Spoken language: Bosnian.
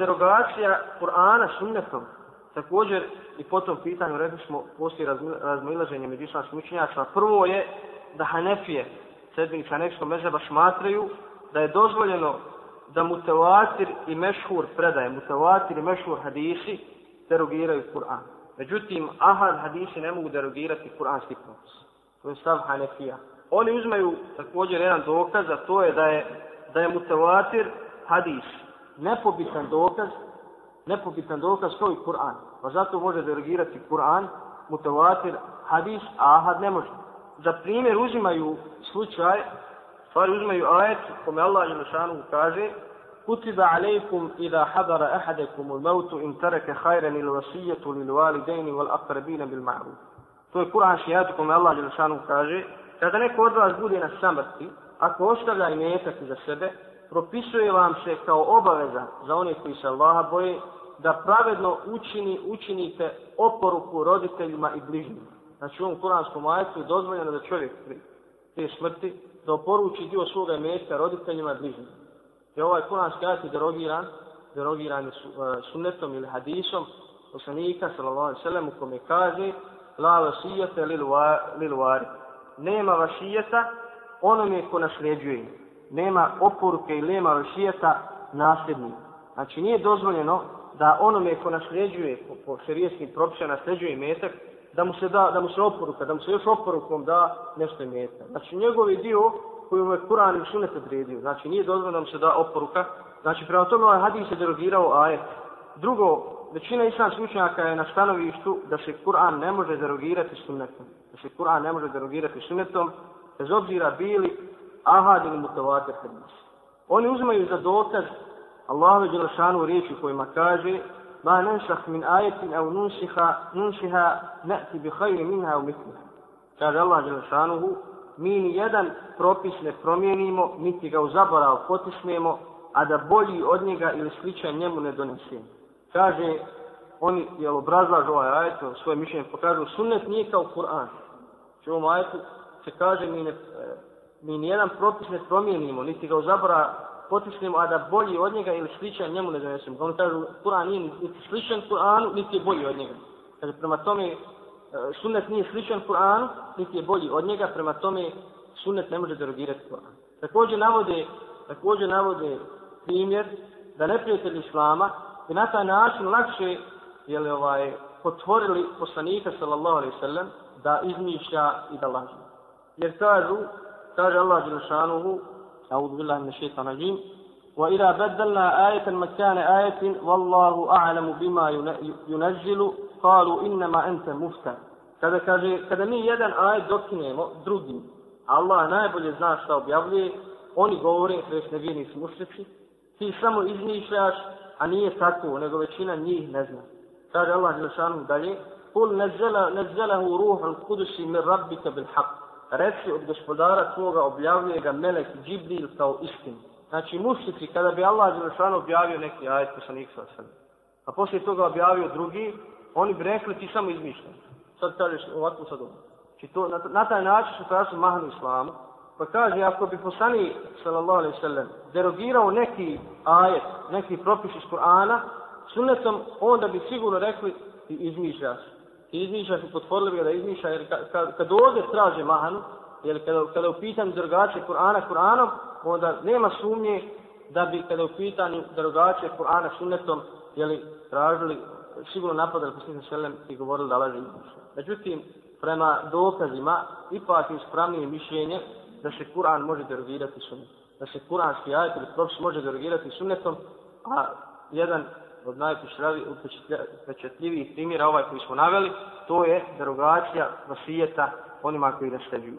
Derogacija Kur'ana sunnetom, također i po tom pitanju rekli smo poslije razmilaženja među islamskim učenjacima. Prvo je da Hanefije, sedmih Hanefijskog mezeba, smatraju da je dozvoljeno da mutawatir i mešhur predaje, mutawatir i mešhur hadisi derogiraju Kur'an. Međutim, ahad hadisi ne mogu derogirati Kur'anski propis. To je stav Hanefija. Oni uzmaju također jedan dokaz, a to je da je, da je mutawatir hadis nepobitan dokaz, nepobitan dokaz kao i Kur'an. Pa zato može derogirati Kur'an, mutawatir hadis, a ahad ne može. Za primjer uzimaju slučaj, stvari uzimaju ajet, kome Allah je lešanu kaže, كتب عليكم إذا حضر أحدكم الموت إن ترك خيرا الوصية للوالدين والأقربين بالمعروف. To je Kur'an šijat kome Allah Đelšanu kaže, kada neko od vas bude na samrti, ako ostavlja imetak za sebe, propisuje vam se kao obaveza za one koji se Allaha boje, da pravedno učini, učinite oporuku roditeljima i bližnjima. Znači u ovom kuranskom ajetu je dozvoljeno da čovjek pri te smrti da oporuči dio svoga mjesta roditeljima i bližnjima. Te ovaj kuranski ajet je derogiran, derogiran je uh, sunnetom ili hadisom poslanika sallallahu alejhi ve sellem u kome kaže la vasijete lil wari. Nema vasijeta onome ko nasljeđuje. Nema oporuke i nema rošijeta nasljednik. Znači nije dozvoljeno da onome ko nasljeđuje po, po šerijskim propisima nasljeđuje metak da mu se da da mu se oporuka, da mu se još oporukom da nešto imetak. Znači njegovi dio koji mu je Kur'an i Sunnet odredio. Znači, nije dozvoljeno da mu se da oporuka. Znači, prema tome ovaj hadis se derogirao ajet. Drugo, većina islamskih učenjaka je na stanovištu da se Kur'an ne može derogirati sunnetom. Da se Kur'an ne može derogirati sunnetom, bez obzira bili ahad ili mutavatir hadis. Oni uzmaju za dokaz Allahove Đelešanu riječi kojima kaže ma nensah min ajetin au nunsiha, nunsiha ne'ti bi hajri minha u mitliha. Kaže Allah Đelešanuhu, mi ni jedan propis ne promijenimo, niti ga u zaborav potisnemo, a da bolji od njega ili sličan njemu ne donesemo. Kaže, oni jel obrazlažu ovaj ajet, svoje mišljenje pokažu, sunnet nije kao Kur'an. Znači u ovom ajetu se kaže, mi, ne, mi nijedan propis ne promijenimo, niti ga u zabora potisnemo, a da bolji od njega ili sličan njemu ne donesemo. Pa oni kažu, Kur'an nije niti sličan Kur'anu, niti je bolji od njega. Kaže, prema tome, e, sunnet nije sličan Kur'anu, niti je bolji od njega, prema tome sunnet ne može derogirati Kur'an. Također navode, također navode primjer da neprijatelj Islama i na taj način lakše je li ovaj, potvorili poslanika sallallahu alaihi sallam da izmišlja i da laži. Jer kažu, kaže Allah Đelešanuhu, أعوذ بالله من الشيطان الرجيم وإذا بدلنا آية مكان آية والله أعلم بما ينزل قالوا إنما أنت مفتر kada kaže kada mi jedan ajet dokinemo drugim Allah najbolje zna šta objavljuje oni govore to ne vjerni su mušrici ti samo izmišljaš a nije tako nego većina njih ne zna kaže Allah Đelšanu dalje kul nezela nezelahu ruhul kudusi mir rabbika bil haq reci od gospodara tvoga objavljuje ga melek Džibril kao istinu Znači mušnici, kada bi Allah Đelešanu objavio neki ajet poslanik sa sebe, a poslije toga objavio drugi, oni bi rekli ti samo izmišljaj. Sad kažeš ovako sad ovo. Znači to, na, na taj način su prasu mahanu islamu, pa kaže ako bi poslanik sallallahu alaihi sallam derogirao neki ajet, neki propis iz Kur'ana, sunnetom onda bi sigurno rekli ti izmišljaš. Ti izmišljaš i potvorili bi da izmišlja, jer kad, kad, ovdje traže mahanu, jer kada, kada je u pitanju drugačije Kur'ana Kur'anom, onda nema sumnje da bi kada je u pitanju drugačije Kur'ana sunnetom, jeli, tražili, sigurno napadali posljednjem šelem i govorili da laže Međutim, prema dokazima, ipak je ispravnije mišljenje da se Kur'an može derogirati sunnetom. Da se Kur'anski ajet ili propis može derogirati sunnetom, a jedan od najpečetljivijih primjera ovaj koji smo naveli, to je derogacija vasijeta onima koji nasljeđuju.